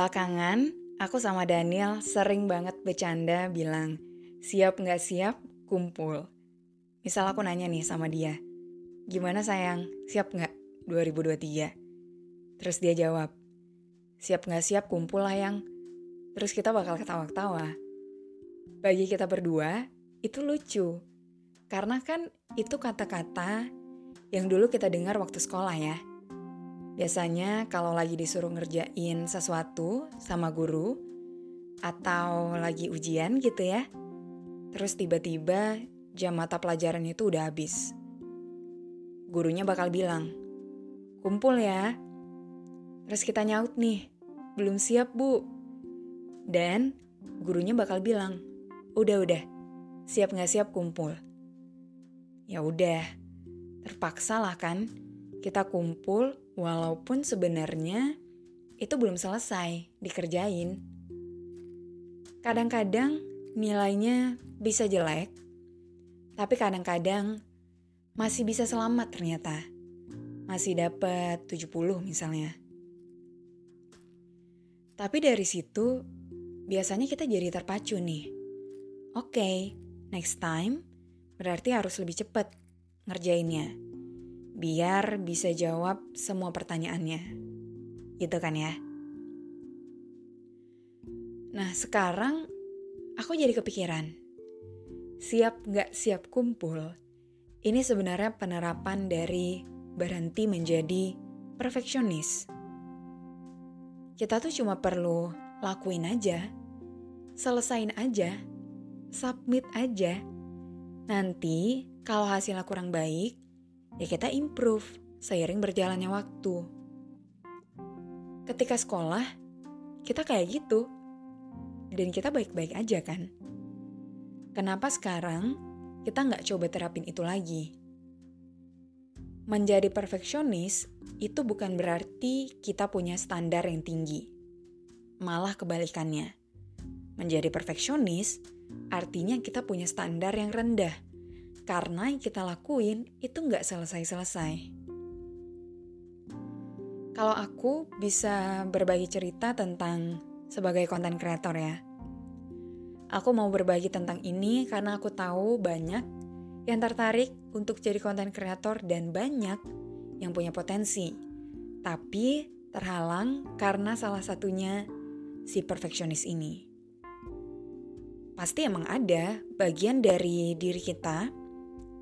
Belakangan, aku sama Daniel sering banget bercanda bilang, siap nggak siap, kumpul. Misal aku nanya nih sama dia, gimana sayang, siap nggak 2023? Terus dia jawab, siap nggak siap, kumpul lah yang. Terus kita bakal ketawa-ketawa. Bagi kita berdua, itu lucu. Karena kan itu kata-kata yang dulu kita dengar waktu sekolah ya Biasanya kalau lagi disuruh ngerjain sesuatu sama guru atau lagi ujian gitu ya. Terus tiba-tiba jam mata pelajaran itu udah habis. Gurunya bakal bilang, "Kumpul ya." Terus kita nyaut nih, "Belum siap, Bu." Dan gurunya bakal bilang, "Udah-udah, siap nggak siap kumpul." Ya udah, terpaksa lah kan kita kumpul walaupun sebenarnya itu belum selesai dikerjain. Kadang-kadang nilainya bisa jelek, tapi kadang-kadang masih bisa selamat ternyata. Masih dapat 70 misalnya. Tapi dari situ biasanya kita jadi terpacu nih. Oke, okay, next time berarti harus lebih cepat ngerjainnya biar bisa jawab semua pertanyaannya. Gitu kan ya? Nah sekarang aku jadi kepikiran. Siap gak siap kumpul, ini sebenarnya penerapan dari berhenti menjadi perfeksionis. Kita tuh cuma perlu lakuin aja, selesain aja, submit aja. Nanti kalau hasilnya kurang baik, ya kita improve seiring berjalannya waktu. Ketika sekolah, kita kayak gitu. Dan kita baik-baik aja kan? Kenapa sekarang kita nggak coba terapin itu lagi? Menjadi perfeksionis itu bukan berarti kita punya standar yang tinggi. Malah kebalikannya. Menjadi perfeksionis artinya kita punya standar yang rendah karena yang kita lakuin itu nggak selesai-selesai. Kalau aku bisa berbagi cerita tentang sebagai konten kreator ya. Aku mau berbagi tentang ini karena aku tahu banyak yang tertarik untuk jadi konten kreator dan banyak yang punya potensi. Tapi terhalang karena salah satunya si perfeksionis ini. Pasti emang ada bagian dari diri kita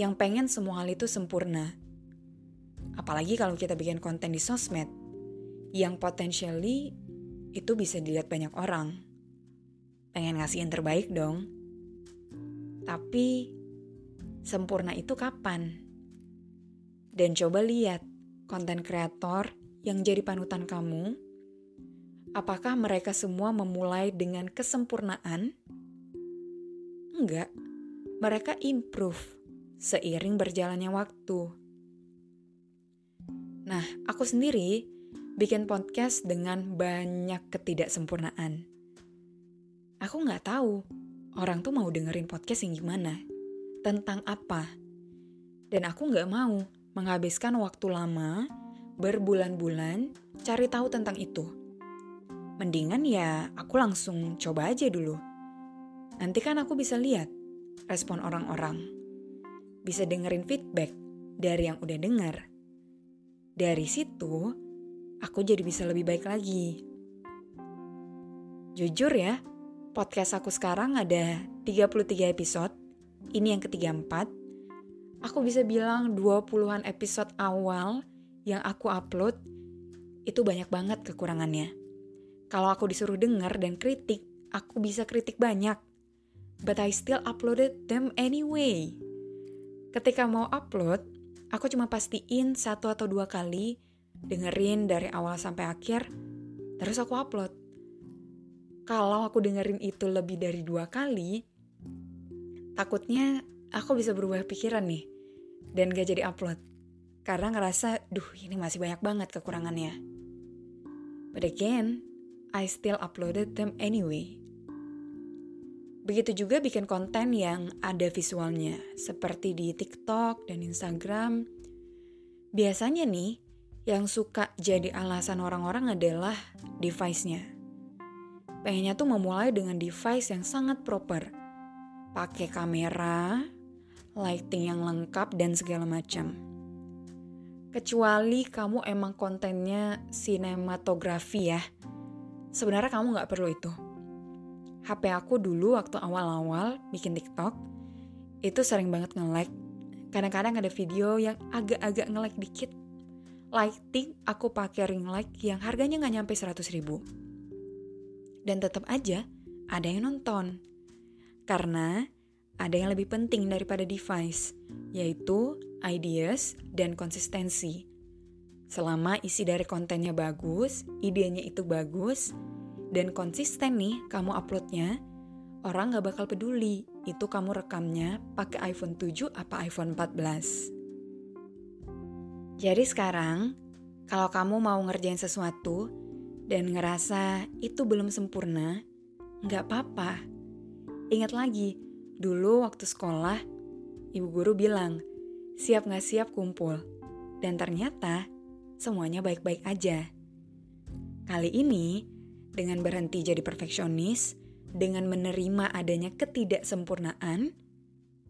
yang pengen semua hal itu sempurna. Apalagi kalau kita bikin konten di sosmed, yang potentially itu bisa dilihat banyak orang. Pengen ngasih yang terbaik dong. Tapi, sempurna itu kapan? Dan coba lihat konten kreator yang jadi panutan kamu, apakah mereka semua memulai dengan kesempurnaan? Enggak, mereka improve seiring berjalannya waktu. Nah, aku sendiri bikin podcast dengan banyak ketidaksempurnaan. Aku nggak tahu orang tuh mau dengerin podcast yang gimana, tentang apa. Dan aku nggak mau menghabiskan waktu lama, berbulan-bulan, cari tahu tentang itu. mendingan ya aku langsung coba aja dulu. Nanti kan aku bisa lihat respon orang-orang. Bisa dengerin feedback dari yang udah denger. Dari situ, aku jadi bisa lebih baik lagi. Jujur ya, podcast aku sekarang ada 33 episode. Ini yang ketiga empat. Aku bisa bilang 20-an episode awal yang aku upload itu banyak banget kekurangannya. Kalau aku disuruh denger dan kritik, aku bisa kritik banyak. But I still uploaded them anyway. Ketika mau upload, aku cuma pastiin satu atau dua kali dengerin dari awal sampai akhir, terus aku upload. Kalau aku dengerin itu lebih dari dua kali, takutnya aku bisa berubah pikiran nih dan gak jadi upload. Karena ngerasa, duh ini masih banyak banget kekurangannya. But again, I still uploaded them anyway. Begitu juga bikin konten yang ada visualnya, seperti di TikTok dan Instagram. Biasanya nih, yang suka jadi alasan orang-orang adalah device-nya. Pengennya tuh memulai dengan device yang sangat proper. Pakai kamera, lighting yang lengkap, dan segala macam. Kecuali kamu emang kontennya sinematografi ya. Sebenarnya kamu nggak perlu itu. HP aku dulu waktu awal-awal bikin TikTok, itu sering banget nge-like. Kadang-kadang ada video yang agak-agak nge-like dikit. Lighting aku pakai ring light yang harganya nggak nyampe 100 ribu. Dan tetap aja ada yang nonton. Karena ada yang lebih penting daripada device, yaitu ideas dan konsistensi. Selama isi dari kontennya bagus, idenya itu bagus, dan konsisten nih kamu uploadnya, orang gak bakal peduli itu kamu rekamnya pakai iPhone 7 apa iPhone 14. Jadi sekarang, kalau kamu mau ngerjain sesuatu dan ngerasa itu belum sempurna, nggak apa-apa. Ingat lagi, Dulu waktu sekolah, ibu guru bilang, siap gak siap kumpul. Dan ternyata semuanya baik-baik aja. Kali ini, dengan berhenti jadi perfeksionis, dengan menerima adanya ketidaksempurnaan,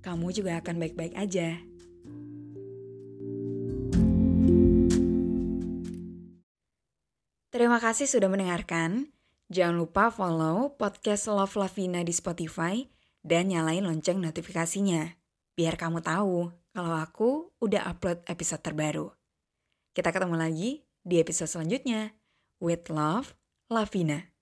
kamu juga akan baik-baik aja. Terima kasih sudah mendengarkan. Jangan lupa follow podcast Love Lavina di Spotify dan nyalain lonceng notifikasinya, biar kamu tahu kalau aku udah upload episode terbaru. Kita ketemu lagi di episode selanjutnya. With love, Lavina.